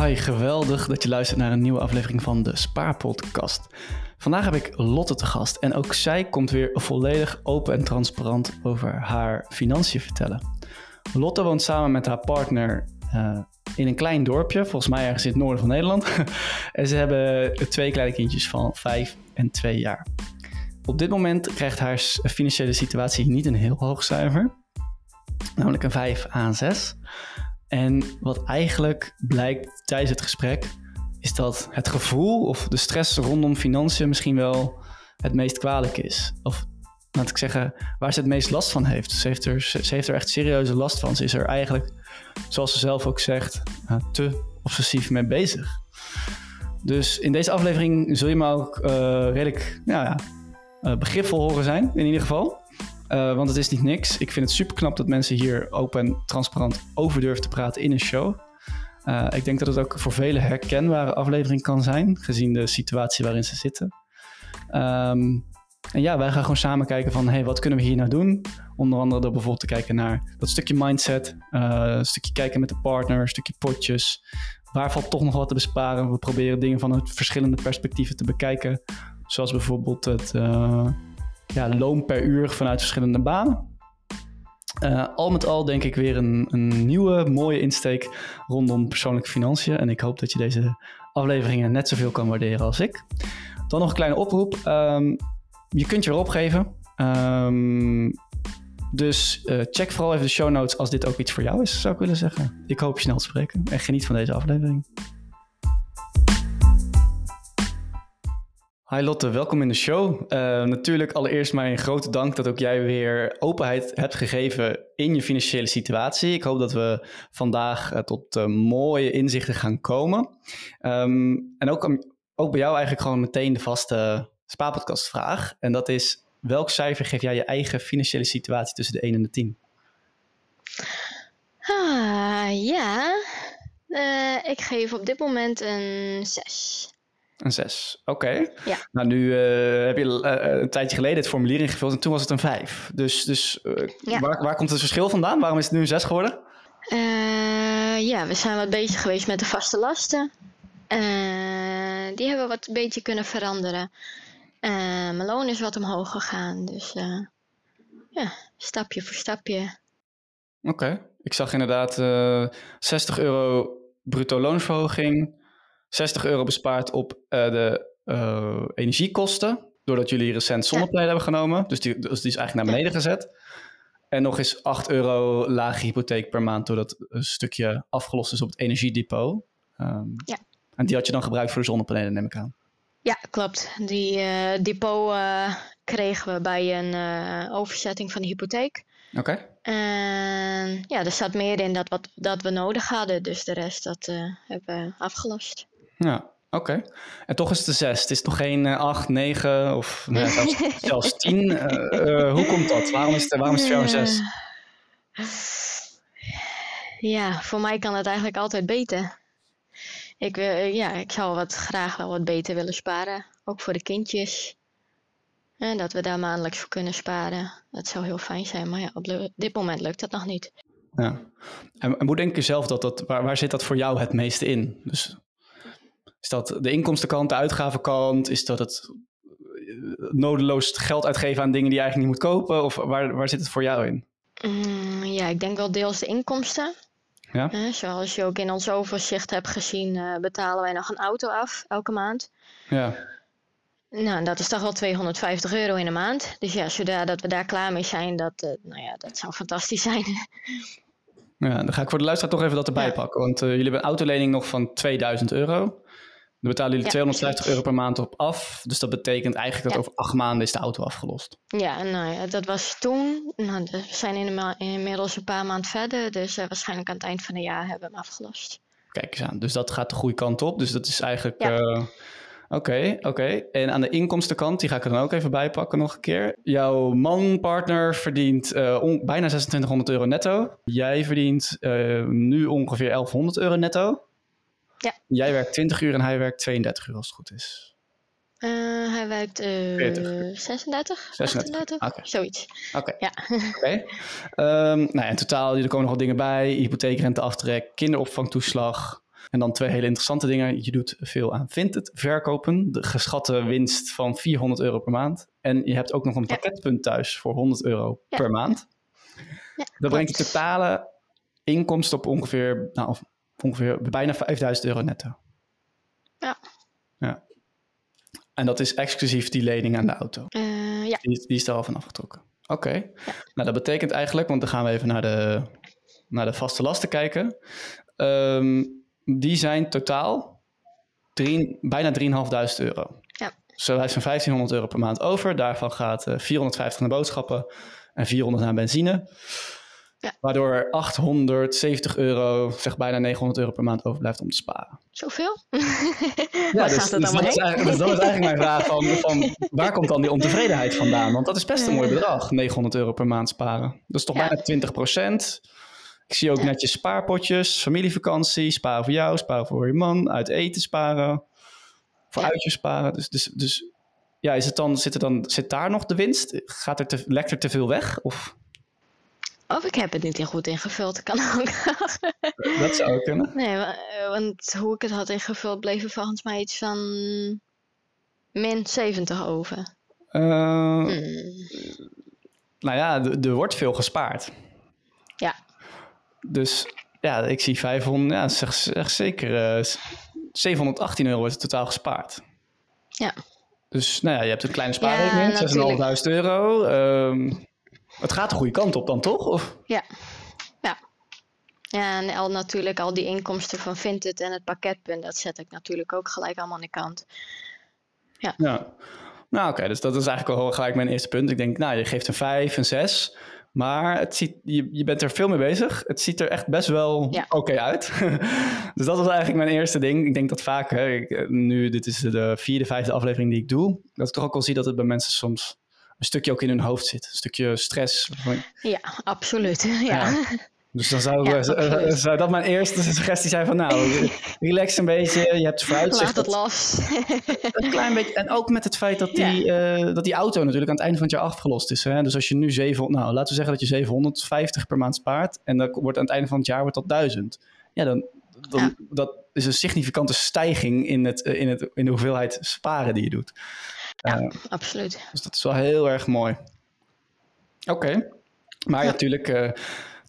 Hi, geweldig dat je luistert naar een nieuwe aflevering van de Spaarpodcast. Vandaag heb ik Lotte te gast en ook zij komt weer volledig open en transparant over haar financiën vertellen. Lotte woont samen met haar partner uh, in een klein dorpje, volgens mij ergens in het noorden van Nederland. en ze hebben twee kleine kindjes van 5 en 2 jaar. Op dit moment krijgt haar financiële situatie niet een heel hoog cijfer, namelijk een 5 aan 6. En wat eigenlijk blijkt tijdens het gesprek, is dat het gevoel of de stress rondom financiën misschien wel het meest kwalijk is. Of laat ik zeggen, waar ze het meest last van heeft. Ze heeft er, ze heeft er echt serieuze last van. Ze is er eigenlijk, zoals ze zelf ook zegt, eh, te obsessief mee bezig. Dus in deze aflevering zul je me ook uh, redelijk nou ja, uh, begripvol horen zijn, in ieder geval. Uh, want het is niet niks. Ik vind het super knap dat mensen hier open en transparant over durven te praten in een show. Uh, ik denk dat het ook voor velen herkenbare aflevering kan zijn, gezien de situatie waarin ze zitten. Um, en ja, wij gaan gewoon samen kijken van, hey, wat kunnen we hier nou doen? Onder andere door bijvoorbeeld te kijken naar dat stukje mindset, uh, een stukje kijken met de partner, een stukje potjes. Waar valt toch nog wat te besparen? We proberen dingen van verschillende perspectieven te bekijken. Zoals bijvoorbeeld het ja, loon per uur vanuit verschillende banen. Uh, al met al denk ik weer een, een, nieuwe mooie insteek rondom persoonlijke financiën. En ik hoop dat je deze afleveringen net zoveel kan waarderen als ik. Dan nog een kleine oproep. Um, je kunt je erop geven. Um, dus uh, check vooral even de show notes als dit ook iets voor jou is, zou ik willen zeggen. Ik hoop je snel te spreken en geniet van deze aflevering. Hi Lotte, welkom in de show. Uh, natuurlijk allereerst mijn grote dank dat ook jij weer openheid hebt gegeven in je financiële situatie. Ik hoop dat we vandaag uh, tot uh, mooie inzichten gaan komen. Um, en ook, ook bij jou eigenlijk gewoon meteen de vaste spaarpodcast vraag. En dat is, welk cijfer geef jij je eigen financiële situatie tussen de 1 en de 10? Ah, ja, ik geef op dit moment een 6. Een 6, oké. Okay. Ja. Nou, nu uh, heb je uh, een tijdje geleden het formulier ingevuld en toen was het een 5. Dus, dus uh, ja. waar, waar komt het verschil vandaan? Waarom is het nu een 6 geworden? ja, we zijn wat bezig geweest met de vaste lasten. die hebben we wat een beetje kunnen veranderen. mijn loon is wat omhoog gegaan, dus ja, stapje voor stapje. Oké, okay. ik zag inderdaad 60 euro bruto loonsverhoging, 60 euro bespaard op uh, de uh, energiekosten. Doordat jullie recent zonnepanelen hebben genomen. Dus die, dus die is eigenlijk naar beneden gezet. En nog eens 8 euro lage hypotheek per maand. Doordat een stukje afgelost is op het energiedepot. Um, ja. En die had je dan gebruikt voor de zonnepanelen, neem ik aan. Ja, klopt. Die uh, depot kregen we bij een overzetting van de hypotheek. Oké. Okay. En ja, er zat meer in dat, wat, dat we nodig hadden. Dus de rest dat hebben we afgelost. Ja, oké. En toch is het een 6. Het is nog geen 8, 9 of nee, zelfs, zelfs 10. Uh, uh, hoe komt dat? Waarom is het, waarom is het jou een 6? Ja, voor mij kan het eigenlijk altijd beter. Ik, uh, ja, ik zou wat graag wel wat beter willen sparen. Ook voor de kindjes. En dat we daar maandelijks voor kunnen sparen. Dat zou heel fijn zijn. Maar ja, op dit moment lukt dat nog niet. Ja. En, en hoe denk je zelf dat dat, waar, waar zit dat voor jou het meeste in? Dus is dat de inkomstenkant, de uitgavenkant? Is dat het eh, nodeloos geld uitgeven aan dingen die je eigenlijk niet moet kopen? Of waar, waar zit het voor jou in? Mm, ja, ik denk wel deels de inkomsten. Ja? Uh, zoals je ook in ons overzicht hebt gezien, uh, betalen wij nog een auto af elke maand. Ja. Nou, dat is toch wel 250 euro in de maand. Dus ja, zodra dat we daar klaar mee zijn, dat, uh, nou ja, dat zou fantastisch zijn. ja, dan ga ik voor de luisteraar toch even dat erbij ja. pakken. Want jullie hebben een autolening nog van 2000 euro. Dan betalen jullie ja, 250 euro per maand op af. Dus dat betekent eigenlijk dat over acht maanden is de auto afgelost. Ja, nou ja, dat was toen. Nou, we zijn inmiddels een paar maanden verder. Dus uh, waarschijnlijk aan het eind van het jaar hebben we hem afgelost. Kijk eens aan. Dus dat gaat de goede kant op. Dus dat is eigenlijk... Oké, ja. uh, oké. Okay, okay. En aan de inkomstenkant, die ga ik er dan ook even bij pakken nog een keer. Jouw man, partner, verdient uh, on, bijna 2600 euro netto. Jij verdient nu ongeveer 1100 euro netto. Ja. Jij werkt 20 uur en hij werkt 32 uur als het goed is. Uh, hij werkt uh, 36, 36, okay. zoiets. Oké. Okay. Ja. Okay. Um, nou ja, in totaal, er komen nog wat dingen bij. Hypotheekrenteaftrek, kinderopvangtoeslag. En dan twee hele interessante dingen. Je doet veel aan Vinted verkopen. De geschatte winst van 400 euro per maand. En je hebt ook nog een pakketpunt thuis voor 100 euro per maand. Ja, Dat brengt je klopt. totale inkomsten op ongeveer, nou, ongeveer bijna 5000 euro netto. Ja. ja. En dat is exclusief die lening aan de auto. Eh, ja, Die, die is er al van afgetrokken. Oké. Nou, dat betekent eigenlijk, want dan gaan we even naar de, naar de vaste lasten kijken. Ehm, die zijn totaal drie, bijna 3.500 euro. Ja. Zo blijft zo'n 1500 euro per maand over. Daarvan gaat eh, 450 naar boodschappen en 400 naar benzine. Ja. Waardoor 870 euro, zeg bijna 900 euro per maand overblijft om te sparen. zoveel? Ja, Waar dus, gaat het dus dat is dus dat is eigenlijk mijn vraag van, van waar komt dan die ontevredenheid vandaan? Want dat is best een mooi bedrag, 900 euro per maand sparen. Dat is toch Ja. bijna 20 procent. Ik zie ook Ja. netjes spaarpotjes, familievakantie, sparen voor jou, sparen voor je man, uit eten sparen, voor Ja. uitjes sparen. Dus, dus, dus ja, is het dan, zit, er dan, zit daar nog de winst? Gaat er te, lekt er te veel weg? Of Of ik heb het niet heel goed ingevuld, kan ook. dat zou ook kunnen? nee, eh, want hoe ik het had ingevuld, bleef er volgens mij iets van min 70 over. Eh, Hmm. Nou ja, er wordt veel gespaard. Ja, Dus ja, ik zie 500, ja, zeg, zeg zeker eh, 718 euro wordt totaal gespaard. ja. Dus nou ja, je hebt een kleine spaarrekening, Ja, 6.500 euro. Ehm, het gaat de goede kant op dan toch? Of? Ja. Ja. Ja, en al natuurlijk al die inkomsten van Vinted en het pakketpunt, dat zet ik natuurlijk ook gelijk allemaal aan de kant. Ja. Nou oké, dus dat is eigenlijk al gelijk mijn eerste punt. Ik denk, nou je geeft een 5, een 6. Maar het ziet, je, je bent er veel mee bezig. Het ziet er echt best wel Ja. oké uit. dus dat was eigenlijk mijn eerste ding. Ik denk dat vaak, hè, ik, nu dit is de vierde, vijfde aflevering die ik doe, dat ik toch ook al zie dat het bij mensen soms een stukje ook in hun hoofd zit. Een stukje stress. Ja, absoluut. Ja. Ja. Dus dan zou, Ja, eh, zou- dat mijn eerste suggestie zijn van nou, relax een beetje. Je hebt vooruitzicht. Laat het dat- los. een klein beetje. En ook met het feit dat die, eh, dat die auto natuurlijk aan het einde van het jaar afgelost is. Hè? Dus als je nu 700, nou laten we zeggen dat je 750 per maand spaart. En dan wordt aan het einde van het jaar wordt dat 1000. Ja, dan, dan Ja. dat is een significante stijging in, het, eh, in, het, in de hoeveelheid sparen die je doet. Ja, absoluut. Dus dat is wel heel erg mooi. Oké. Maar Ja. natuurlijk, eh,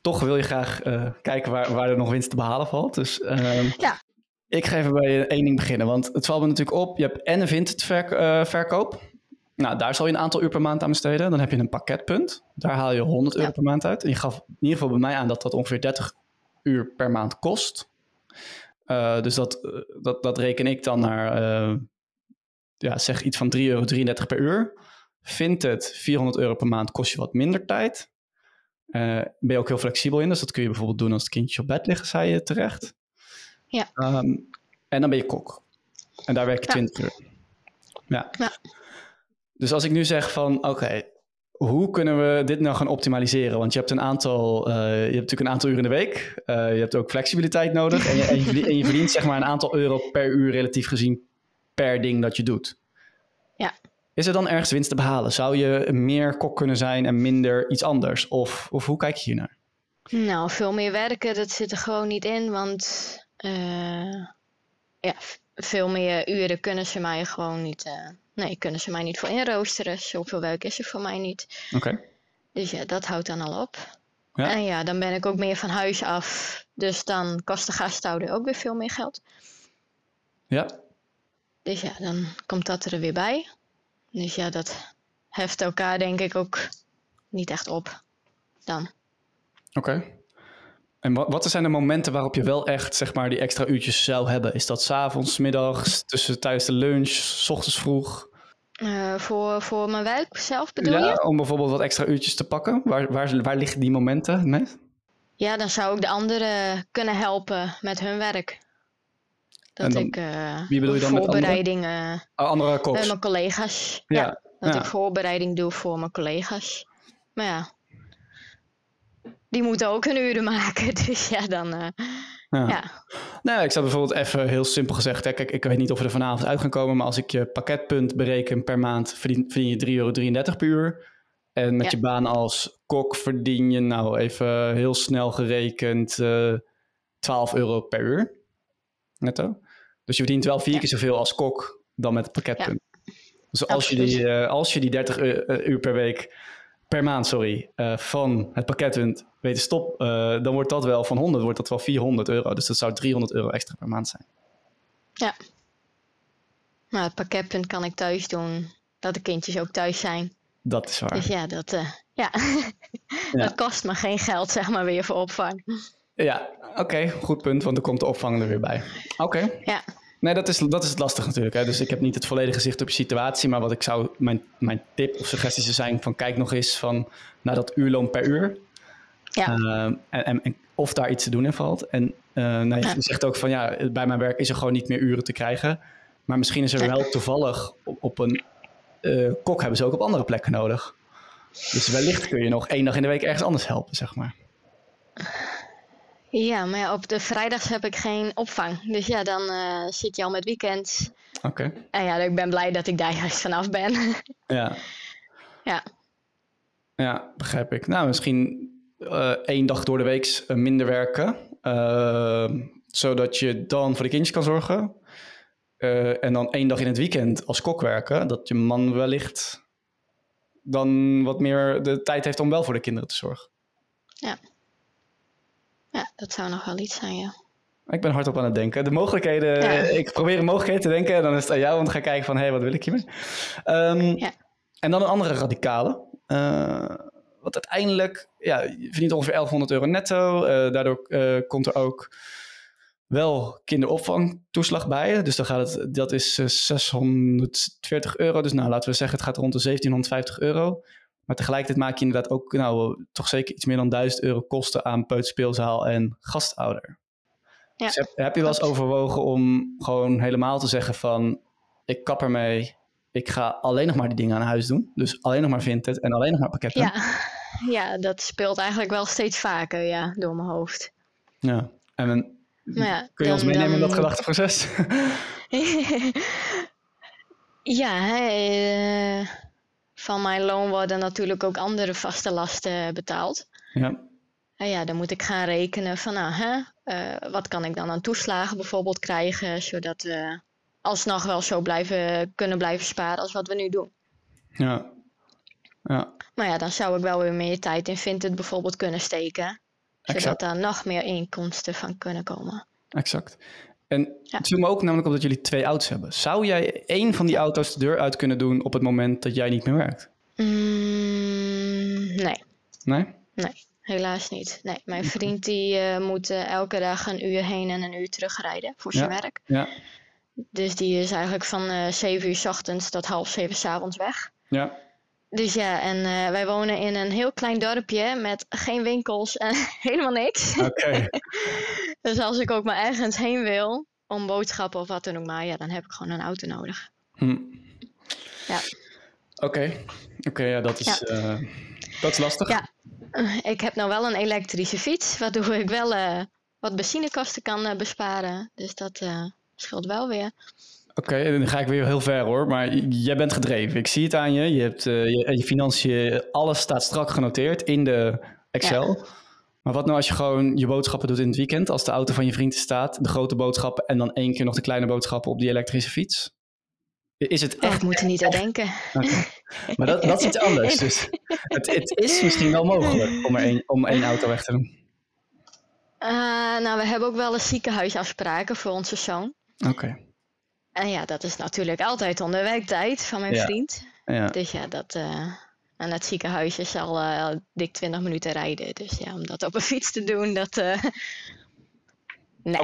toch wil je graag eh, kijken waar, waar er nog winst te behalen valt. Dus ehm, Ja. ik ga even bij één ding beginnen. Want het valt me natuurlijk op, je hebt en een Vinted-verkoop. nou, daar zal je een aantal uur per maand aan besteden. Dan heb je een pakketpunt. Daar haal je 100 euro Ja. per maand uit. En je gaf in ieder geval bij mij aan dat dat ongeveer 30 uur per maand kost. Eh, dus dat, eh, dat, dat reken ik dan naar, eh, ja, zeg iets van 3,33 euro per uur. Vindt het 400 euro per maand kost je wat minder tijd. Eh, ben je ook heel flexibel in, dus dat kun je bijvoorbeeld doen als het kindje op bed ligt, zei je terecht. Ja. Ehm, en dan ben je kok. En daar werk je Ja. 20 uur. Ja. Ja. Dus als ik nu zeg van, oké, hoe kunnen we dit nou gaan optimaliseren? Want je hebt een aantal, eh, je hebt natuurlijk een aantal uur in de week. Eh, je hebt ook flexibiliteit nodig. en, je, en, je verdient, en je verdient zeg maar een aantal euro per uur relatief gezien per ding dat je doet. Ja. Is er dan ergens winst te behalen? Zou je meer kok kunnen zijn en minder iets anders? Of, of hoe kijk je hier naar? Nou, veel meer werken, dat zit er gewoon niet in, want eh, ja, veel meer uren kunnen ze mij gewoon niet, eh, nee, kunnen ze mij niet voor inroosteren. Zoveel werk is er voor mij niet. Oké. Dus ja, dat houdt dan al op. Ja. En ja, dan ben ik ook meer van huis af, dus dan kost de gasthouder ook weer veel meer geld. Ja, Dus ja, dan komt dat er weer bij. Dus ja, dat heft elkaar denk ik ook niet echt op. Dan. oké. En wat, wat zijn de momenten waarop je wel echt zeg maar, die extra uurtjes zou hebben? Is dat 's avonds, 's middags, tussen, tijdens de lunch, 's ochtends vroeg? Eh, voor, voor mijn werk zelf bedoel ja, je? om bijvoorbeeld wat extra uurtjes te pakken. Waar, waar, waar liggen die momenten? Nee? Ja, dan zou ik de anderen kunnen helpen met hun werk. Dat dan- ik eh, wie bedoel je dan met voorbereidingen Oh, andere met koks. mijn collega's. Ja, Ja, dat ja. ik voorbereiding doe voor mijn collega's. Maar ja, die moeten ook hun uren maken. Dus ja, dan. eh, Ja. ja. Nou, ik zou bijvoorbeeld even heel simpel gezegd, hè, kijk, ik weet niet of we er vanavond uit gaan komen, maar als ik je pakketpunt bereken per maand, verdien, verdien je 3,33 euro per uur. En met Ja. je baan als kok verdien je, nou even heel snel gerekend, eh 12 euro per uur. netto. Dus je verdient wel vier Ja. keer zoveel als kok dan met het pakketpunt. Dus als je, die, eh, als je die 30 u- eh, uur per week, per maand, sorry, eh, van het pakketpunt weet te stop, dan wordt dat wel van 100, wordt dat wel 400 euro. Dus dat zou 300 euro extra per maand zijn. Maar het pakketpunt kan ik thuis doen. Dat de kindjes ook thuis zijn. Dat is waar. Dus ja, dat, ja. Ja. dat kost me geen geld, zeg maar, weer voor opvang. Ja, oké, goed punt, want er komt de opvang er weer bij. Oké. Ja, Nee, dat is, dat is het lastig natuurlijk. Hè? Dus ik heb niet het volledige zicht op je situatie. Maar wat ik zou, mijn, mijn tip of suggestie zou zijn van kijk nog eens van naar dat uurloon per uur. ja, Ehm, en, en, en of daar iets te doen in valt. En eh, nou, je Ja. zegt ook van ja, bij mijn werk is er gewoon niet meer uren te krijgen. Maar misschien is er wel toevallig op, op een eh, kok hebben ze ook op andere plekken nodig. Dus wellicht kun je nog één dag in de week ergens anders helpen, zeg maar. ja, maar ja, op de vrijdags heb ik geen opvang. Dus ja, dan eh, zit je al met weekend. Oké. En ja, ik ben blij dat ik daar juist vanaf ben. Ja. ja, Ja, begrijp ik. Nou, misschien eh, één dag door de week eh, minder werken. eh, zodat je dan voor de kindjes kan zorgen. En dan één dag in het weekend als kok werken. Dat je man wellicht dan wat meer de tijd heeft om wel voor de kinderen te zorgen. ja, dat zou nog wel iets zijn, ja. Ik ben hardop aan het denken. De mogelijkheden, Ja. ik probeer een mogelijkheid te denken. En dan is het aan jou om te gaan kijken van, hé, wat wil ik hiermee? Ehm, Ja. En dan een andere radicale. Eh, wat uiteindelijk, ja, je verdient ongeveer 1100 euro netto. Eh, daardoor eh, komt er ook wel kinderopvangtoeslag bij. Dus dan gaat het, dat is eh, 640 euro. Dus nou, laten we zeggen, het gaat rond de 1750 euro. Maar tegelijkertijd maak je inderdaad ook nou, toch zeker iets meer dan 1000 euro kosten aan peuterspeelzaal en gastouder. Ja, Dus heb, heb je wel eens overwogen om gewoon helemaal te zeggen van... ik kap ermee, ik ga alleen nog maar die dingen aan huis doen. Dus alleen nog maar Vinted en alleen nog maar pakketten. Ja, ja, dat speelt eigenlijk wel steeds vaker, ja, door mijn hoofd. Ja. En Maar ja, kun je ons dan- meenemen in dat gedachteproces? ja, eh, van mijn loon worden natuurlijk ook andere vaste lasten betaald. ja. En ja, dan moet ik gaan rekenen van, nou, hè, eh, wat kan ik dan aan toeslagen bijvoorbeeld krijgen, zodat we alsnog wel zo blijven, kunnen blijven sparen als wat we nu doen. Ja. Ja, Maar ja, dan zou ik wel weer meer tijd in Vinted bijvoorbeeld kunnen steken, zodat exact. daar nog meer inkomsten van kunnen komen. exact. En Ja. het viel me ook namelijk op dat jullie twee auto's hebben. Zou jij één van die auto's de deur uit kunnen doen op het moment dat jij niet meer werkt? Mm, nee. Nee? Nee, helaas niet. Nee, mijn vriend die eh, moet eh, elke dag een uur heen en een uur terugrijden voor zijn Ja. werk. Ja. Dus die is eigenlijk van eh 7 uur 's ochtends tot half 7 's avonds weg. Ja. Dus ja, en wij wonen in een heel klein dorpje met geen winkels en helemaal niks. Oké. Dus als ik ook maar ergens heen wil, om boodschappen of wat dan ook maar, ja, dan heb ik gewoon een auto nodig. Hm. Ja. Oké. Oké, ja, dat is, Ja. eh, dat is lastig. Ja. Ik heb nou wel een elektrische fiets, waardoor ik wel eh, wat benzinekosten kan eh, besparen. Dus dat scheelt wel weer. Oké, dan ga ik weer heel ver hoor. Maar jij bent gedreven. Ik zie het aan je. Je hebt je, je financiën, alles staat strak genoteerd in de Excel. Maar wat nou als je gewoon je boodschappen doet in het weekend, als de auto van je vriend staat, de grote boodschappen en dan één keer nog de kleine boodschappen op die elektrische fiets? Is het Oh, echt? ik moet er niet aan denken. Maar dat, dat is iets anders. Dus het, het is misschien wel mogelijk om er één, om één auto weg te doen. Eh, nou, we hebben ook wel eens ziekenhuisafspraken voor onze zoon. Oké. En ja, dat is natuurlijk altijd onder werktijd van mijn Ja. vriend. Ja. Dus ja, dat, eh en het ziekenhuis is al eh, dik 20 minuten rijden. Dus ja, om dat op een fiets te doen, dat... eh, Nee.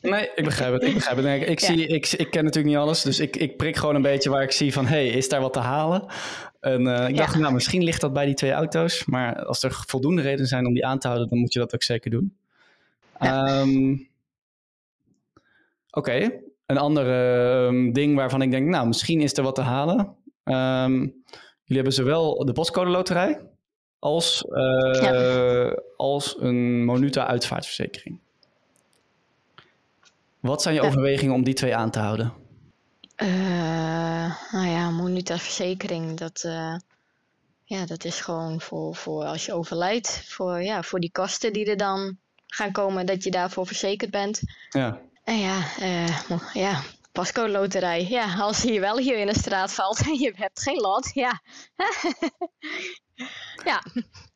Nee, ik begrijp het. Ik begrijp het. Nee, ik, Ja. zie, ik, ik ken natuurlijk niet alles, dus ik, ik prik gewoon een beetje waar ik zie van, hey, is daar wat te halen? En eh, ik Ja. dacht, nou, misschien ligt dat bij die twee auto's, maar als er voldoende redenen zijn om die aan te houden, dan moet je dat ook zeker doen. Ja. Ehm, Oké, een ander ehm, ding waarvan ik denk, nou, misschien is er wat te halen. Ehm, jullie hebben zowel de postcode loterij als, eh, als een Monuta uitvaartverzekering. Wat zijn je Ja. overwegingen om die twee aan te houden? Eh, nou ja, Monita verzekering, dat, eh, ja, dat is gewoon voor, voor als je overlijdt. Voor, ja, voor die kosten die er dan gaan komen, dat je daarvoor verzekerd bent. Ja, En ja, eh, ja, pascode loterij. Ja, als je wel hier in de straat valt en je hebt geen lot, ja. ja,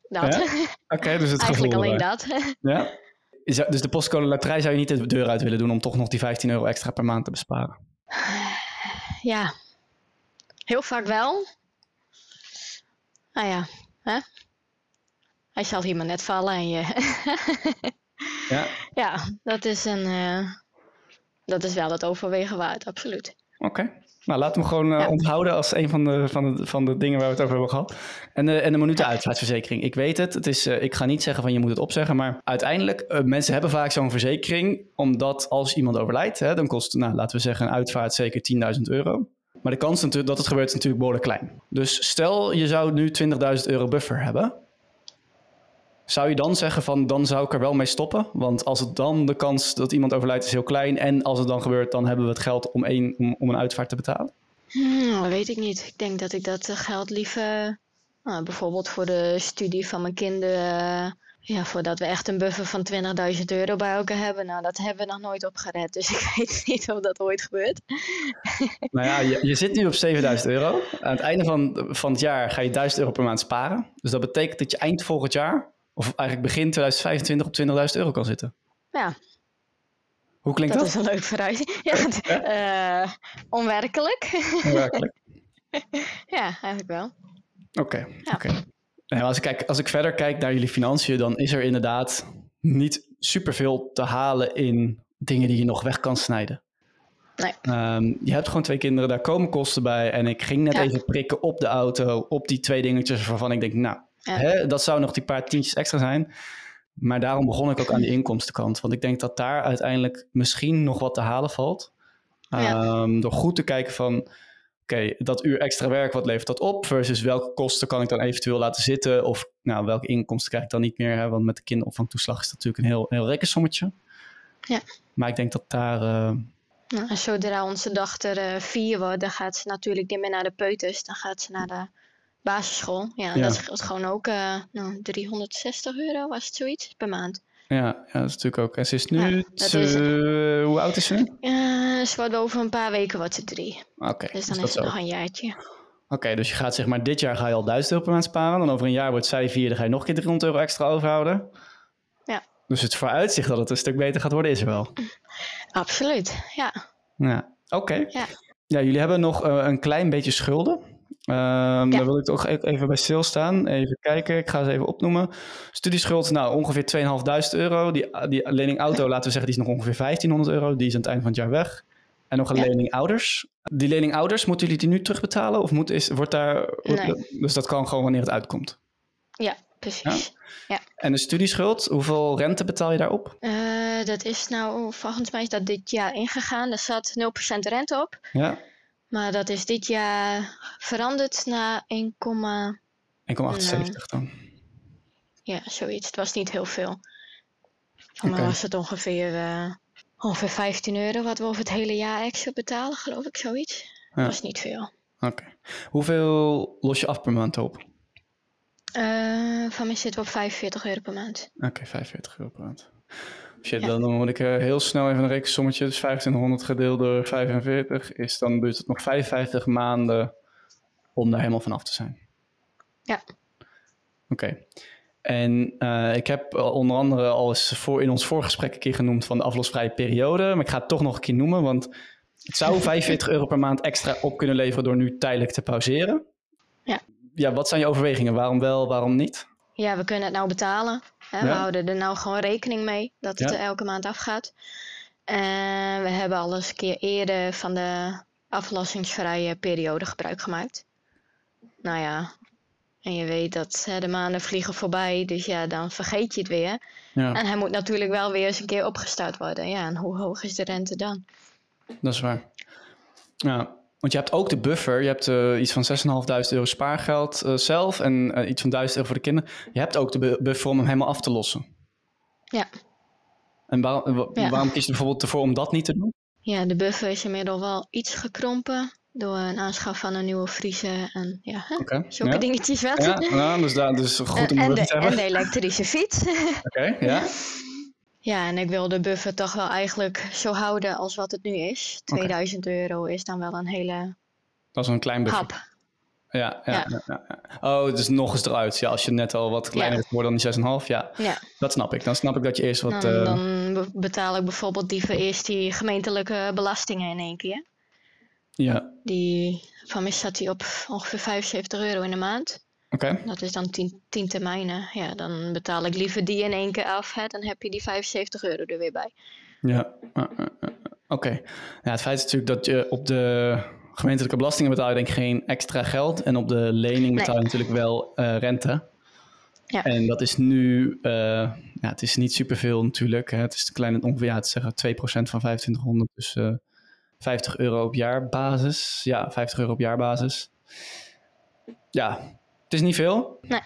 dat. Ja, Oké, dus het Eigenlijk gevoel alleen erbij. dat. Ja? Dus de postcode loterij zou je niet de deur uit willen doen om toch nog die 15 euro extra per maand te besparen? ja, heel vaak wel. Nou ja, hè? Hij zal hier maar net vallen en je... Ja? ja, dat is een... eh, dat is wel het overwegen waard, absoluut. Oké. Nou, laten we hem gewoon eh, Ja. onthouden als een van de, van, de, van de dingen waar we het over hebben gehad. En, de en de minutenuitvaartverzekering. Ik weet het, het is, eh, ik ga niet zeggen van je moet het opzeggen, maar uiteindelijk, eh, mensen hebben vaak zo'n verzekering, omdat als iemand overlijdt, hè, dan kost, nou, laten we zeggen, een uitvaart zeker 10.000 euro. Maar de kans dat het gebeurt is natuurlijk behoorlijk klein. Dus stel je zou nu 20.000 euro buffer hebben. Zou je dan zeggen van dan zou ik er wel mee stoppen? Want als het dan de kans dat iemand overlijdt is heel klein. En als het dan gebeurt, dan hebben we het geld om, één, om, om een uitvaart te betalen. Hmm, dat weet ik niet. Ik denk dat ik dat eh, geld liever... nou, bijvoorbeeld voor de studie van mijn kinderen... eh, ja, voordat we echt een buffer van 20.000 euro bij elkaar hebben. Nou, dat hebben we nog nooit opgered. Dus ik weet niet of dat ooit gebeurt. Nou ja, je, je zit nu op 7000 euro. Aan het einde van, van het jaar ga je 1000 euro per maand sparen. Dus dat betekent dat je eind volgend jaar, of eigenlijk begin 2025, op 20.000 euro kan zitten. Ja, Hoe klinkt dat dat? is een leuk vooruit. Ja, eh, onwerkelijk. Werkelijk. ja, eigenlijk wel. Oké, Ja. oké. Nou, als, ik kijk, als ik verder kijk naar jullie financiën, dan is er inderdaad niet superveel te halen in dingen die je nog weg kan snijden. Nee. Ehm, je hebt gewoon twee kinderen, daar komen kosten bij. En ik ging net Ja. even prikken op de auto, op die twee dingetjes waarvan ik denk, nou, Ja. hè, dat zou nog die paar tientjes extra zijn. Maar daarom begon ik ook aan die inkomstenkant. Want ik denk dat daar uiteindelijk misschien nog wat te halen valt. Ja. Ehm, door goed te kijken van, oké, dat uur extra werk, wat levert dat op? Versus welke kosten kan ik dan eventueel laten zitten? Of nou, welke inkomsten krijg ik dan niet meer? Hè? Want met de kinderopvangtoeslag is dat natuurlijk een heel, heel rekensommetje. Ja. Maar ik denk dat daar... eh, Nou, zodra onze dochter eh, vier wordt, dan gaat ze natuurlijk niet meer naar de peuters. Dan gaat ze naar de basisschool. Ja, dat scheelt gewoon ook eh, nou, 360 euro, was het zoiets, per maand. ja, ja, dat is natuurlijk ook... En ze is nu... Ja, hoe oud is ze? Eh, ze wordt over een paar weken wordt ze drie. Oké, Dus dan dat is het nog een jaartje. Oké, dus je gaat zeg maar, dit jaar ga je al 1000 euro per maand sparen. Dan over een jaar wordt zij vier, dan ga je nog een keer 300 euro extra overhouden. Ja. Dus het vooruitzicht dat het een stuk beter gaat worden is er wel. Absoluut, ja. Ja, oké. Ja. Ja, jullie hebben nog eh, een klein beetje schulden. Ehm, Daar wil ik toch e- even bij stilstaan. Even kijken, ik ga ze even opnoemen. Studieschuld, nou ongeveer 2.500 euro. Die, die lening auto, laten we zeggen, die is nog ongeveer 1500 euro. Die is aan het eind van het jaar weg. En nog een Ja. lening ouders. Die lening ouders, moeten jullie die nu terugbetalen? Of moet, is, wordt daar... Nee. Dus dat kan gewoon wanneer het uitkomt. Ja, precies. En de studieschuld, hoeveel rente betaal je daarop? Eh, dat is nou, volgens mij is dat dit jaar ingegaan. Er zat 0% rente op. Ja, Maar dat is dit jaar veranderd naar 1, 1,78 dan. ja, zoiets. Het was niet heel veel. Voor mij Oké. was het ongeveer, eh, ongeveer 15 euro wat we over het hele jaar extra betalen, geloof ik, zoiets. Ja. Dat was niet veel. Oké. Hoeveel los je af per maand op? Eh, van mij zitten we op 45 euro per maand. Oké, 45 euro per maand. Shit, dan moet ik eh, heel snel even een rekensommetje. Dus 2500 gedeeld door 45 is dan duurt het nog 55 maanden om daar helemaal vanaf te zijn. Ja. Oké. En eh, ik heb al onder andere al eens voor, in ons voorgesprek een keer genoemd van de aflosvrije periode. Maar ik ga het toch nog een keer noemen, want het zou 45 euro per maand extra op kunnen leveren door nu tijdelijk te pauzeren. Ja. Ja, wat zijn je overwegingen? Waarom wel, waarom niet? Ja, we kunnen het nou betalen. Hè? We houden er nou gewoon rekening mee dat het Ja. elke maand afgaat. En we hebben al eens een keer eerder van de aflossingsvrije periode gebruik gemaakt. Nou ja, en je weet dat hè, de maanden vliegen voorbij, dus ja, dan vergeet je het weer. Ja, En hij moet natuurlijk wel weer eens een keer opgestart worden. Ja, en hoe hoog is de rente dan? dat is waar. Ja, want je hebt ook de buffer. Je hebt eh, iets van 6.500 euro spaargeld eh, zelf en eh, iets van 1000 euro voor de kinderen. Je hebt ook de bu- buffer om hem helemaal af te lossen. Ja. En waarom, wa- Ja. waarom kies je bijvoorbeeld ervoor om dat niet te doen? Ja, de buffer is inmiddels wel iets gekrompen door een aanschaf van een nieuwe vriezer en ja, Oké. zulke ja. dingetjes wel. Ja, nou, dus, daar, dus goed om en, en, buffer de, te hebben. en de elektrische fiets. Oké, ja. Ja, en ik wil de buffer toch wel eigenlijk zo houden als wat het nu is. 2000 euro is dan wel een hele Dat is een klein buffer. hap. Ja, ja, Ja. ja. Oh, dus nog eens eruit. Ja, als je net al wat kleiner Ja. geworden dan die 6,5. Ja, Ja, dat snap ik. Dan snap ik dat je eerst wat... dan, eh, dan be- betaal ik bijvoorbeeld die eerst die gemeentelijke belastingen in één keer. Ja, Die, van mij staat die op ongeveer 75 euro in de maand. Dat is dan 10, 10 termijnen. Ja, dan betaal ik liever die in één keer af. Hè. Dan heb je die 75 euro er weer bij. Ja, uh, uh, uh, oké. Ja, het feit is natuurlijk dat je op de gemeentelijke belastingen betaal je denk ik geen extra geld. En op de lening betaal je natuurlijk wel eh, rente. Ja. En dat is nu, eh, ja, het is niet superveel natuurlijk. Hè. Het is een kleine, ongeveer, ja, het zeggen 2% van 2500, dus eh 50 euro op jaarbasis. Ja, 50 euro op jaarbasis. Ja, is niet veel. Nee.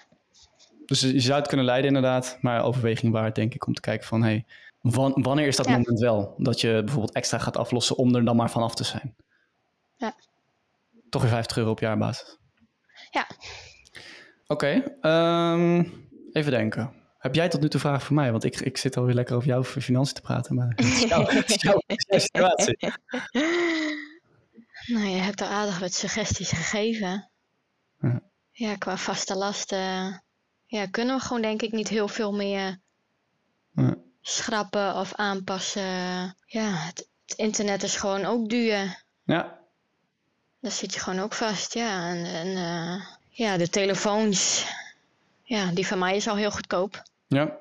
Dus je zou het kunnen leiden inderdaad, maar overweging waard denk ik om te kijken van, hey, wan- wanneer is dat Ja. moment wel? Dat je bijvoorbeeld extra gaat aflossen om er dan maar vanaf te zijn. Ja. Toch weer 50 euro op jaarbasis. Ja. Oké, ehm, even denken. Heb jij tot nu toe vragen voor mij? Want ik, ik zit alweer lekker over jouw financiën te praten, maar het is jouw, het is situatie. Nou, je hebt er aardig wat suggesties gegeven. Ja. Ja, qua vaste lasten ja, kunnen we gewoon denk ik niet heel veel meer schrappen of aanpassen. Ja, het, het internet is gewoon ook duur. Ja, Daar zit je gewoon ook vast, ja. En, en eh, ja, de telefoons, ja, die van mij is al heel goedkoop. ja,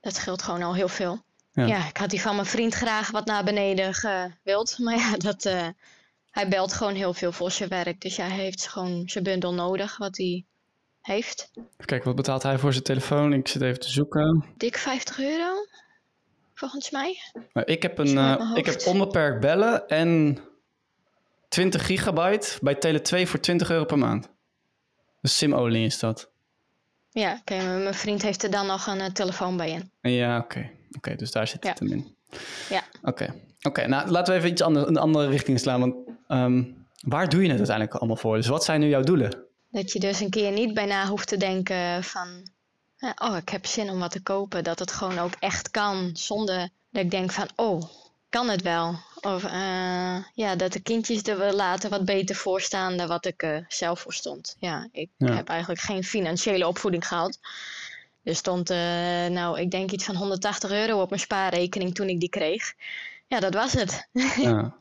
Dat scheelt gewoon al heel veel. Ja. Ja, ik had die van mijn vriend graag wat naar beneden gewild. Maar ja, dat, eh, hij belt gewoon heel veel voor zijn werk. Dus hij heeft gewoon zijn bundel nodig wat hij heeft. Kijken, wat betaalt hij voor zijn telefoon? Ik zit even te zoeken. Dik 50 euro, volgens mij. Nou, ik, heb een, eh, ik heb onbeperkt bellen en 20 gigabyte bij Tele2 voor 20 euro per maand. Dus sim-only is dat. Ja, oké, mijn vriend heeft er dan nog een eh, telefoon bij in. Ja, oké. Oké, dus daar zit Ja. het hem in. Ja. Oké, oké. nou laten we even iets anders, een andere richting slaan. Want ehm, waar doe je het uiteindelijk allemaal voor? Dus wat zijn nu jouw doelen? Dat je dus een keer niet bijna hoeft te denken van... oh, ik heb zin om wat te kopen. Dat het gewoon ook echt kan. Zonder dat ik denk van, oh, kan het wel? Of eh, ja, dat de kindjes er later wat beter voor staan dan wat ik eh, zelf voor stond. Ja, ik Ja. heb eigenlijk geen financiële opvoeding gehad. Er stond, eh, nou, ik denk iets van 180 euro op mijn spaarrekening toen ik die kreeg. Ja, dat was het. Ja.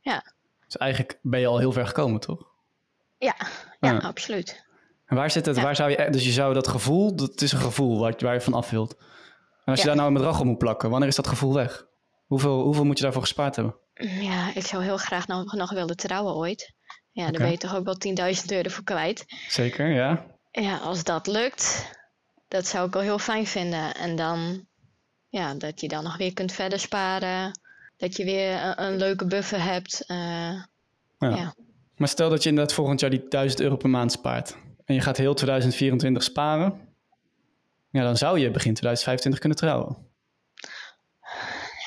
Ja. Dus eigenlijk ben je al heel ver gekomen, toch? ja, ja, Ja. absoluut. En waar zit het? Ja. Waar zou je, dus je zou dat gevoel, dat is een gevoel waar, waar je van af wilt. En als je daar nou een bedrag op moet plakken, wanneer is dat gevoel weg? Hoeveel, hoeveel moet je daarvoor gespaard hebben? Ja, ik zou heel graag nog, nog willen trouwen ooit. Ja, daar ben je toch ook wel 10.000 euro voor kwijt. Zeker, ja. Ja, als dat lukt, dat zou ik wel heel fijn vinden. En dan, ja, dat je dan nog weer kunt verder sparen. Dat je weer een, een leuke buffer hebt. eh, Ja. ja. Maar stel dat je inderdaad volgend jaar die 1000 euro per maand spaart. En je gaat heel 2024 sparen. Ja, dan zou je begin 2025 kunnen trouwen.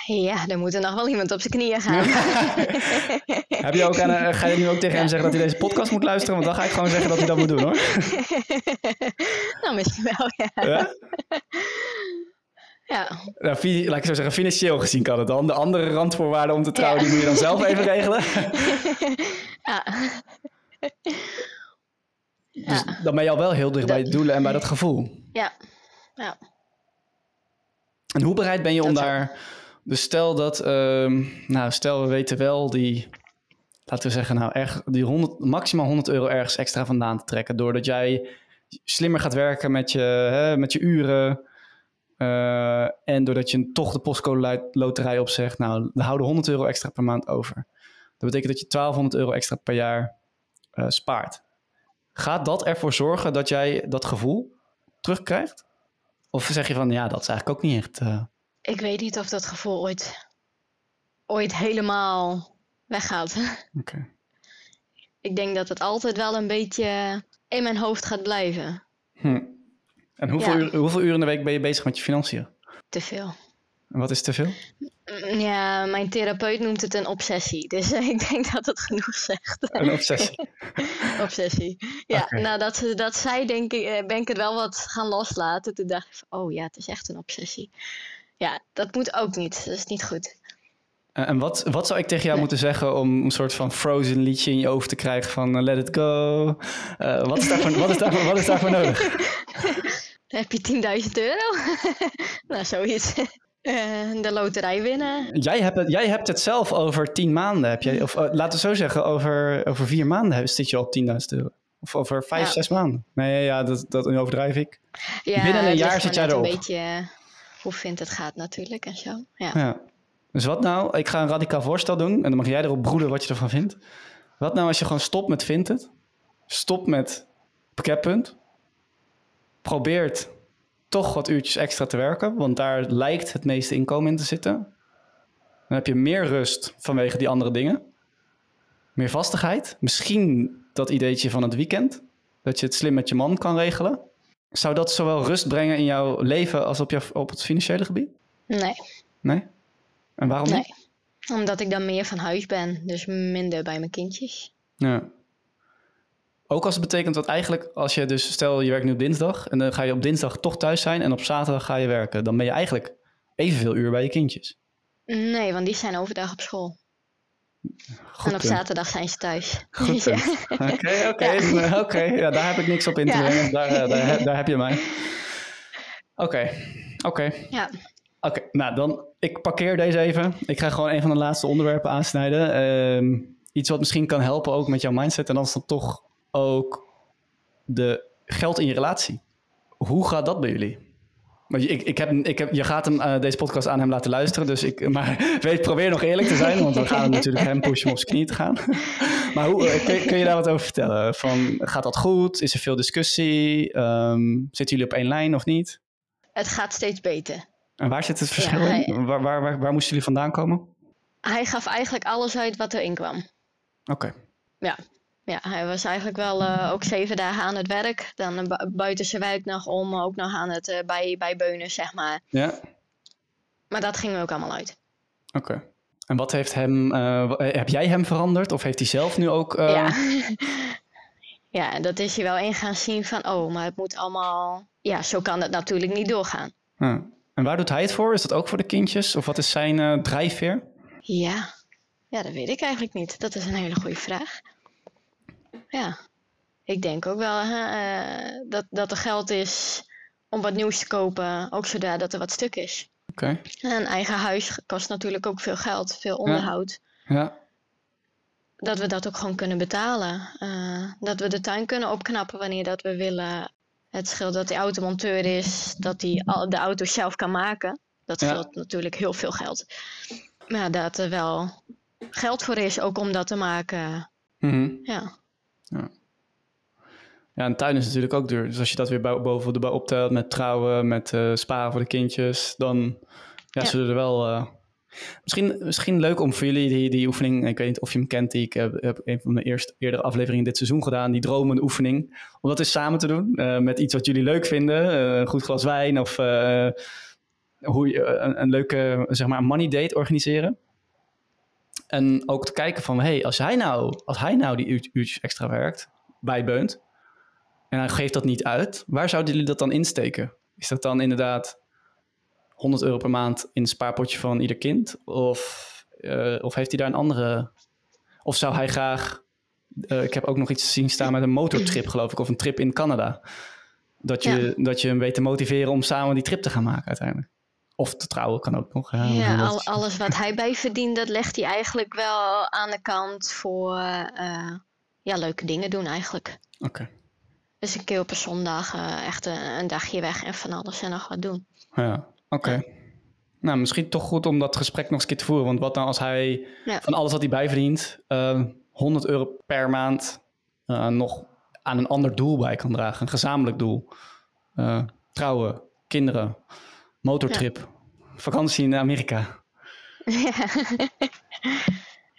Ja, dan moet er nog wel iemand op zijn knieën gaan. Heb je ook aan, eh, ga je nu ook tegen hem zeggen dat hij deze podcast moet luisteren? Want dan ga ik gewoon zeggen dat hij dat moet doen hoor. nou, misschien wel, ja. Ja? Ja, Nou, laat ik zo zeggen, financieel gezien kan het dan. De andere randvoorwaarden om te trouwen, die moet je dan zelf even regelen. ja. Dus Ja. dan ben je al wel heel dicht bij je doelen en bij dat gevoel. ja. ja. En hoe bereid ben je om Dat daar... Dus stel dat... ehm, nou, stel we weten wel die... Laten we zeggen, nou, erg, die 100, maximaal 100 euro ergens extra vandaan te trekken. Doordat jij slimmer gaat werken met je, hè, met je uren. eh, en doordat je toch de postcode lo- loterij opzegt. Nou, we houden 100 euro extra per maand over. Dat betekent dat je 1200 euro extra per jaar eh, spaart. Gaat dat ervoor zorgen dat jij dat gevoel terugkrijgt? Of zeg je van, ja, dat is eigenlijk ook niet echt... eh, Ik weet niet of dat gevoel ooit, ooit helemaal weggaat. Oké. Ik denk dat het altijd wel een beetje in mijn hoofd gaat blijven. Hm. En hoeveel, Ja. uur, hoeveel uur in de week ben je bezig met je financiën? Te veel. En wat is te veel? Mm, Ja, mijn therapeut noemt het een obsessie. Dus ik denk dat het genoeg zegt. Een obsessie. obsessie. Ja, nadat ze dat zei, denk ik, eh, ben ik het wel wat gaan loslaten. Toen dacht ik van, oh ja, het is echt een obsessie. Ja, dat moet ook niet. Dat is niet goed. Eh, En wat, wat zou ik tegen jou moeten zeggen om een soort van frozen liedje in je hoofd te krijgen van eh, let it go? Eh, wat, is daarvoor, wat, is daarvoor, wat is daarvoor nodig? Heb je 10.000 euro. nou, zoiets. De loterij winnen. Jij hebt, het, jij hebt het zelf over tien maanden. Heb jij, of laten we zo zeggen, over, over vier maanden zit je al op 10.000 euro. Of over vijf, Ja. zes maanden. Nee, ja, dat, dat overdrijf ik. Ja, Binnen een jaar zit jij erop. een beetje hoe vindt het gaat natuurlijk en zo. Ja. Dus wat nou, ik ga een radicaal voorstel doen en dan mag jij erop broeden wat je ervan vindt. Wat nou als je gewoon stopt met vindt het, stopt met parkeerpunt, probeert toch wat uurtjes extra te werken, want daar lijkt het meeste inkomen in te zitten. Dan heb je meer rust vanwege die andere dingen. Meer vastigheid. Misschien dat ideetje van het weekend, dat je het slim met je man kan regelen. Zou dat zowel rust brengen in jouw leven als op, jouw, op het financiële gebied? Nee, Nee? En waarom niet? nee. Omdat ik dan meer van huis ben, dus minder bij mijn kindjes. Ja. Ook als het betekent dat eigenlijk, als je dus, stel je werkt nu op dinsdag en dan ga je op dinsdag toch thuis zijn en op zaterdag ga je werken, dan ben je eigenlijk evenveel uur bij je kindjes. Nee, want die zijn overdag op school. Goed en op punt. zaterdag zijn ze thuis. Goed. Oké, oké, oké. Ja, daar heb ik niks op in te Ja. brengen. Daar, eh, daar, heb- daar heb je mij. Oké, oké. Ja. Oké, nou dan, ik parkeer deze even. Ik ga gewoon een van de laatste onderwerpen aansnijden. Ehm, iets wat misschien kan helpen ook met jouw mindset. En dan is dat toch ook de geld in je relatie. Hoe gaat dat bij jullie? Maar ik, ik heb, ik heb, je gaat hem, eh, deze podcast aan hem laten luisteren. Dus ik maar, weet, probeer nog eerlijk te zijn. Want we gaan hem natuurlijk hem pushen om op zijn knie te gaan. maar hoe, eh, kun, kun je daar wat over vertellen? Van, gaat dat goed? Is er veel discussie? Ehm, zitten jullie op één lijn of niet? Het gaat steeds beter. En waar zit het verschil hij- in? Waar, waar, waar, waar moesten jullie vandaan komen? Hij gaf eigenlijk alles uit wat erin kwam. Oké. Ja. Ja, hij was eigenlijk wel eh, ook zeven dagen aan het werk. Dan eh, bu- buiten zijn werk nog om, ook nog aan het eh, bij, bijbeunen, zeg maar. Ja, Maar dat ging er ook allemaal uit. oké. En wat heeft hem, heb jij hem veranderd? Of heeft hij zelf nu ook... Ja. ja, dat is je wel in gaan zien van, oh, maar het moet allemaal... Ja, zo kan het natuurlijk niet doorgaan. ja. En waar doet hij het voor? Is dat ook voor de kindjes? Of wat is zijn drijfveer? Ja. ja, dat weet ik eigenlijk niet. Dat is een hele goede vraag. Ja, ik denk ook wel hè, eh, dat, dat er geld is om wat nieuws te kopen, ook zodat er wat stuk is. Oké. Een eigen huis kost natuurlijk ook veel geld, veel onderhoud. Ja. Dat we dat ook gewoon kunnen betalen. Eh, dat we de tuin kunnen opknappen wanneer dat we willen. Het scheelt dat die automonteur is, dat hij de auto zelf kan maken. Dat Ja. scheelt natuurlijk heel veel geld. Maar dat er wel geld voor is, ook om dat te maken. Mhm. Ja, Ja, een tuin is natuurlijk ook duur. Dus als je dat weer bo- boven de optelt met trouwen, met eh sparen voor de kindjes, dan ja, Ja. zullen er wel... eh, Misschien, misschien leuk om voor jullie die, die oefening, ik weet niet of je hem kent, die ik heb, heb een van de eerste eerdere afleveringen dit seizoen gedaan, die dromende oefening. Om dat eens samen te doen eh, met iets wat jullie leuk vinden, een goed glas wijn of hoe je een, een leuke, zeg maar, een money date organiseren. En ook te kijken van, hey, als hij nou, als hij nou die uur- uurtjes extra werkt, bijbeunt, en hij geeft dat niet uit, waar zouden jullie dat dan insteken? Is dat dan inderdaad 100 euro per maand in het spaarpotje van ieder kind? Of, eh, of heeft hij daar een andere... Of zou hij graag... eh, ik heb ook nog iets zien staan met een motortrip, geloof ik, of een trip in Canada. Dat je, dat je hem weet te motiveren om samen die trip te gaan maken uiteindelijk. Of te trouwen kan ook nog. ja al, alles wat hij bij verdient, dat legt hij eigenlijk wel aan de kant voor eh, ja, leuke dingen doen eigenlijk. Oké, Dus een keer op een zondag eh, echt een, een dagje weg en van alles en nog wat doen. ja, oké. Nou, misschien toch goed om dat gesprek nog eens een keer te voeren. Want wat nou als hij Ja. van alles wat hij bijverdient, eh 100 euro per maand eh, nog aan een ander doel bij kan dragen. Een gezamenlijk doel. Eh, trouwen, kinderen, motortrip, vakantie in Amerika.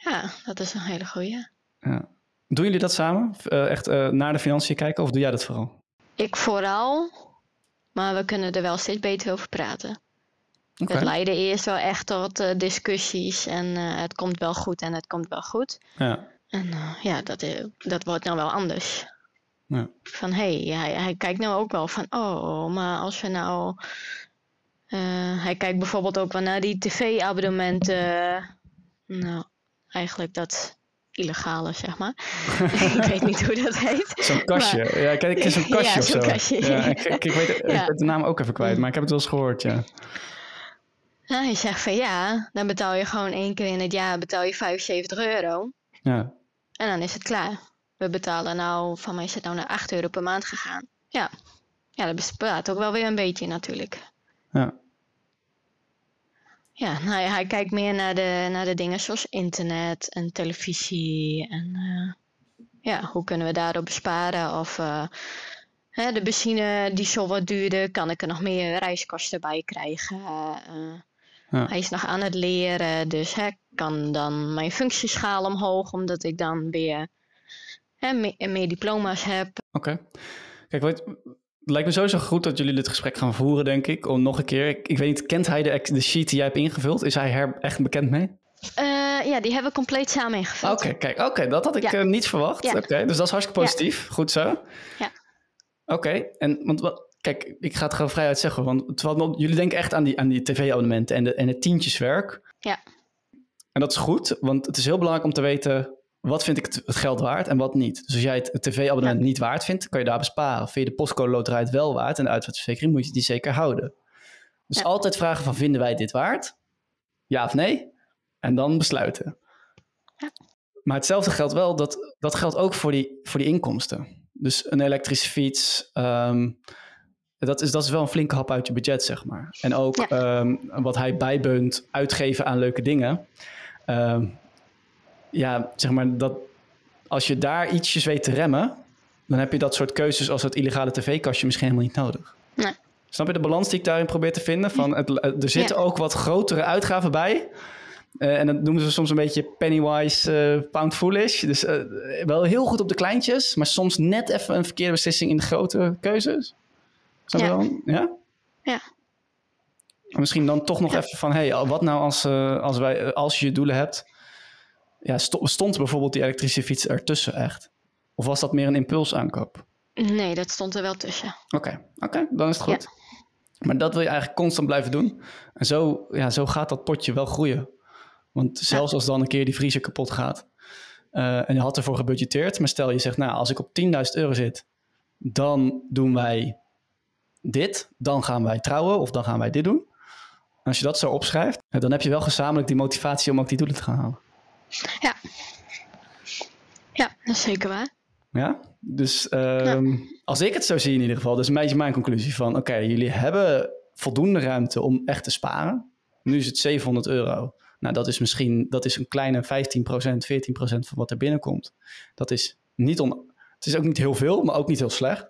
ja, dat is een hele goeie. Ja. Doen jullie dat samen? Eh, echt eh, naar de financiën kijken of doe jij dat vooral? Ik vooral, maar we kunnen er wel steeds beter over praten. Oké. Het leidde eerst wel echt tot eh, discussies en het komt wel goed en het komt wel goed. Ja. En ja, dat, dat wordt nou wel anders. Ja. Van hé, hey, hij, hij kijkt nou ook wel van, oh, maar als we nou Eh, hij kijkt bijvoorbeeld ook wel naar die tv-abonnementen. nou, eigenlijk dat illegale, zeg maar. ik weet niet hoe dat heet. Zo'n kastje. Maar- ja, kijk, is zo'n kastje Ja, of zo. kastje. Ja, ik, ik, ik weet, ik Ja. ben de naam ook even kwijt, maar ik heb het wel eens gehoord, ja. Nou, hij zegt van ja, dan betaal je gewoon één keer in het jaar betaal je 75 euro. Ja, En dan is het klaar. We betalen nou, van mij is het nou naar 8 euro per maand gegaan. Ja, ja dat bespaart ook wel weer een beetje natuurlijk. Ja. Ja, nou ja, hij kijkt meer naar de, naar de dingen zoals internet en televisie. En eh, ja, hoe kunnen we daarop besparen? Of eh, hè, de benzine die zo wat duurder, kan ik er nog meer reiskosten bij krijgen? Eh, Ja. Hij is nog aan het leren, dus hè, kan dan mijn functieschaal omhoog, omdat ik dan weer hè, meer, meer diploma's heb. Oké. Kijk, weet, het lijkt me sowieso goed dat jullie dit gesprek gaan voeren, denk ik. Om nog een keer, ik, ik weet niet, kent hij de, de sheet die jij hebt ingevuld? Is hij er echt bekend mee? Eh, ja, die hebben we compleet samen ingevuld. Oké, kijk, oké, dat had ik Ja. eh, niet verwacht. Ja. Oké, dus dat is hartstikke positief. Goed zo. Ja. Oké, en want wat, kijk, ik ga het gewoon vrijuit zeggen, want terwijl, jullie denken echt aan die, aan die tv-abonnementen en, de, en het tientjeswerk. Ja. En dat is goed, want het is heel belangrijk om te weten, wat vind ik het, geld waard en wat niet. Dus als jij het, tv-abonnement niet waard vindt, kan je daar besparen. Vind je de postcode loterij het wel waard en de uitvaartverzekering, moet je die zeker houden. Dus Ja. altijd vragen van, vinden wij dit waard? Ja of nee? En dan besluiten. Maar hetzelfde geldt wel, dat, dat geldt ook voor die, voor die inkomsten. Dus een elektrische fiets, ehm, dat, is, dat is wel een flinke hap uit je budget, zeg maar. En ook ehm, wat hij bijbeunt, uitgeven aan leuke dingen. Ehm, ja, zeg maar, dat, als je daar ietsjes weet te remmen, dan heb je dat soort keuzes als het illegale tv-kastje misschien helemaal niet nodig. Nee. Snap je de balans die ik daarin probeer te vinden? Van het, er zitten Ja. ook wat grotere uitgaven bij. Eh, en dat noemen ze soms een beetje pennywise, eh, pound foolish. Dus eh, wel heel goed op de kleintjes, maar soms net even een verkeerde beslissing in de grote keuzes. Snap je Ja. dan? Ja? Ja. En Misschien dan toch nog even van, hey, wat nou als, eh, als, wij, eh, als je je doelen hebt? Ja, sto- stond bijvoorbeeld die elektrische fiets ertussen echt? Of was dat meer een impulsaankoop? Nee, dat stond er wel tussen. Oké, oké, dan is het goed. Maar dat wil je eigenlijk constant blijven doen. En zo, ja, zo gaat dat potje wel groeien. Want zelfs als dan een keer die vriezer kapot gaat... eh, en je had ervoor gebudgeteerd... maar stel je zegt, nou, als ik op 10.000 euro zit... dan doen wij dit, dan gaan wij trouwen... of dan gaan wij dit doen. En als je dat zo opschrijft... dan heb je wel gezamenlijk die motivatie om ook die doelen te gaan halen. Ja, dat is zeker waar. Ja, dus ehm, als ik het zo zie in ieder geval, dus een beetje mijn conclusie van, oké, jullie hebben voldoende ruimte om echt te sparen. Nu is het 700 euro. Nou, dat is misschien, dat is een kleine 15%, 14% van wat er binnenkomt. Dat is niet on, het is ook niet heel veel, maar ook niet heel slecht.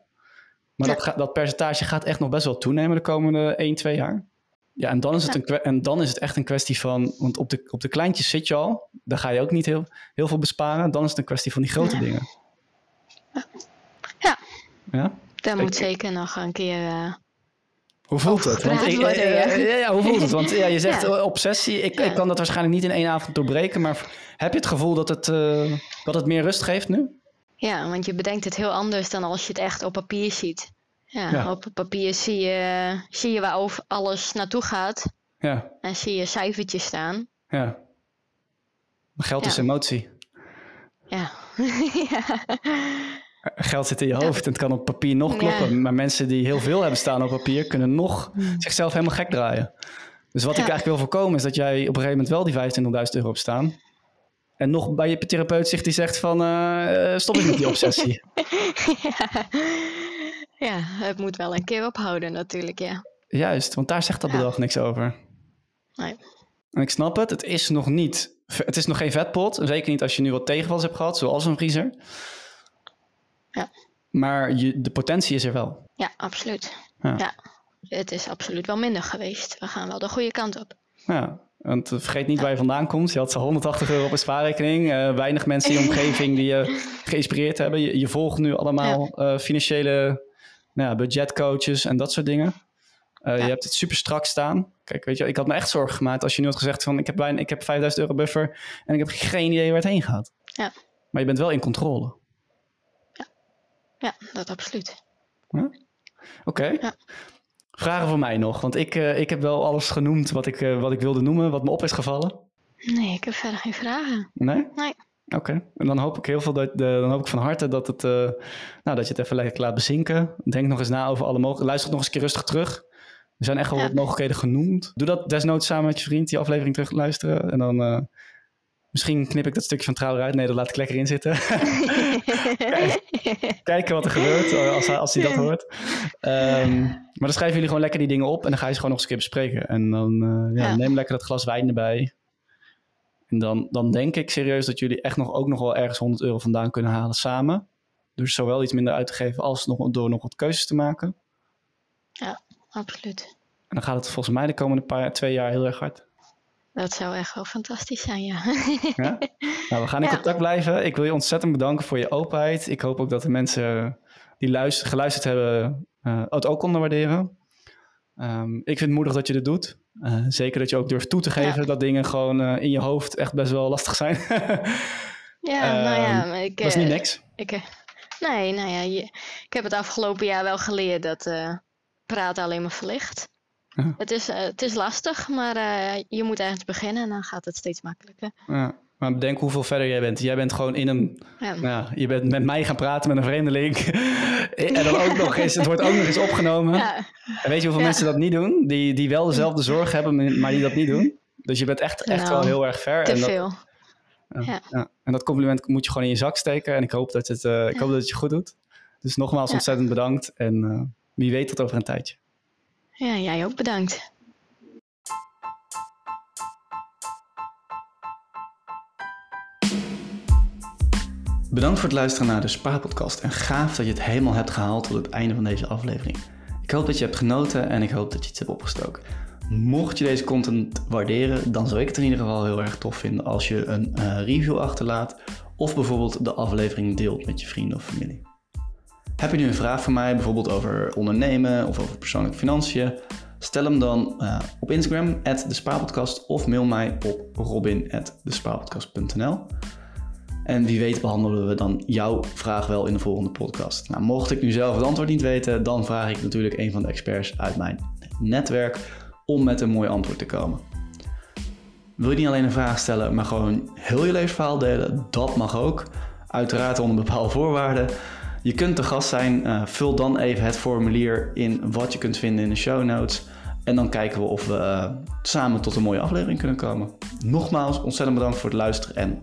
Maar Ja. dat, dat percentage gaat echt nog best wel toenemen de komende 1, 2 jaar. Ja, en dan is het, een, en dan is het echt een kwestie van, want op de, op de kleintjes zit je al, daar ga je ook niet heel, heel veel besparen. Dan is het een kwestie van die grote Ja. dingen. Ja. Ja? Daar Ik- moet zeker nog een keer. eh, Hoe voelt het? Want ik, worden, eh, ja. eh, ja, ja, hoe voelt het? Want ja, je zegt Ja. obsessie. Ik, Ja. ik kan dat waarschijnlijk niet in één avond doorbreken. Maar heb je het gevoel dat het, eh, dat het meer rust geeft nu? ja, want je bedenkt het heel anders dan als je het echt op papier ziet. Ja, Ja. op papier zie je, zie je waar over alles naartoe gaat. Ja, En zie je cijfertjes staan. ja. Maar Geld is Ja. emotie. Ja. ja. Geld zit in je hoofd en het kan op papier nog kloppen. Maar mensen die heel veel hebben staan op papier kunnen nog zichzelf helemaal gek draaien. Dus wat ik eigenlijk wil voorkomen is dat jij op een gegeven moment wel die 25.000 euro hebt staan. En nog bij je therapeut zich die zegt van eh, stop eens met die obsessie. ja, het moet wel een keer ophouden natuurlijk, ja. Juist, want daar zegt dat Ja. bedrag niks over. Nee. En ik snap het, het is nog niet, het is nog geen vetpot. Zeker niet als je nu wat tegenvallers hebt gehad, zoals een vriezer. Ja. Maar je, de potentie is er wel. Ja, absoluut. Ja. Ja. Het is absoluut wel minder geweest. We gaan wel de goede kant op. Ja, want vergeet niet waar je vandaan komt. Je had zo 180 euro op een spaarrekening. Eh, weinig mensen in je omgeving die je geïnspireerd hebben. Je, je volgt nu allemaal eh, financiële nou ja, budgetcoaches en dat soort dingen. Eh, Ja. Je hebt het super strak staan. Kijk, weet je, ik had me echt zorgen gemaakt als je nu had gezegd van ik heb, weinig, ik heb 5000 euro buffer en ik heb geen idee waar het heen gaat. Ja. Maar je bent wel in controle. Ja, dat absoluut. Oké. Ja. vragen voor mij nog? Want ik, uh, ik heb wel alles genoemd wat ik, uh, wat ik wilde noemen, wat me op is gevallen. Nee, ik heb verder geen vragen. Nee? Nee. Oké, en dan hoop ik heel veel dat, de, dan hoop ik van harte dat, het, uh, nou, dat je het even lekker laat bezinken. Denk nog eens na over alle mogelijkheden. Luister nog eens een keer rustig terug. Er zijn echt wel ja. wat mogelijkheden genoemd. Doe dat desnoods samen met je vriend, die aflevering terug luisteren. En dan uh, misschien knip ik dat stukje van trouw eruit. Nee, dat laat ik lekker in zitten. Kijken wat er gebeurt als hij, als hij dat hoort. Um, maar dan schrijven jullie gewoon lekker die dingen op en dan ga je ze gewoon nog eens een keer bespreken. En dan uh, ja, ja. neem lekker dat glas wijn erbij. En dan, dan denk ik serieus dat jullie echt nog, ook nog wel ergens 100 euro vandaan kunnen halen samen. Dus zowel iets minder uit te geven als nog, door nog wat keuzes te maken. Ja, absoluut. En dan gaat het volgens mij de komende paar, twee jaar heel erg hard. Dat zou echt wel fantastisch zijn, ja. ja? Nou, we gaan in ja. contact blijven. Ik wil je ontzettend bedanken voor je openheid. Ik hoop ook dat de mensen die luister, geluisterd hebben uh, het ook konden waarderen. Um, ik vind het moedig dat je dit doet. Uh, zeker dat je ook durft toe te geven ja. dat dingen gewoon uh, in je hoofd echt best wel lastig zijn. ja, uh, nou ja, maar ik, dat is niet niks. Ik, nee, nou ja, je, ik heb het afgelopen jaar wel geleerd dat praten alleen maar verlicht. Ja. Het, is, het is lastig, maar je moet ergens beginnen en dan gaat het steeds makkelijker. Ja. Maar bedenk hoeveel verder jij bent. Jij bent gewoon in een... Ja. Nou, je bent met mij gaan praten met een vreemdeling. en dan ook nog eens... Het wordt ook nog eens opgenomen. Ja. En weet je hoeveel ja. mensen dat niet doen? Die, die wel dezelfde zorg hebben, maar die dat niet doen. Dus je bent echt, echt nou, wel heel erg ver. Te en dat, veel. Ja. ja. En dat compliment moet je gewoon in je zak steken. En ik hoop dat het, uh, ik hoop dat het je goed doet. Dus nogmaals ontzettend bedankt. En uh, wie weet tot over een tijdje. Ja, jij ook bedankt. Bedankt voor het luisteren naar de Spaarpodcast en gaaf dat je het helemaal hebt gehaald tot het einde van deze aflevering. Ik hoop dat je hebt genoten en ik hoop dat je iets hebt opgestoken. Mocht je deze content waarderen, dan zou ik het in ieder geval heel erg tof vinden als je een uh, review achterlaat of bijvoorbeeld de aflevering deelt met je vrienden of familie. Heb je nu een vraag voor mij, bijvoorbeeld over ondernemen of over persoonlijke financiën? Stel hem dan uh, op Instagram, de Spaarpodcast, of mail mij op robin.despaarpodcast.nl. En wie weet behandelen we dan jouw vraag wel in de volgende podcast. Nou, mocht ik nu zelf het antwoord niet weten, dan vraag ik natuurlijk een van de experts uit mijn netwerk om met een mooi antwoord te komen. Wil je niet alleen een vraag stellen, maar gewoon heel je levensverhaal delen? Dat mag ook. Uiteraard onder bepaalde voorwaarden. Je kunt te gast zijn. Uh, vul dan even het formulier in wat je kunt vinden in de show notes. En dan kijken we of we uh, samen tot een mooie aflevering kunnen komen. Nogmaals, ontzettend bedankt voor het luisteren en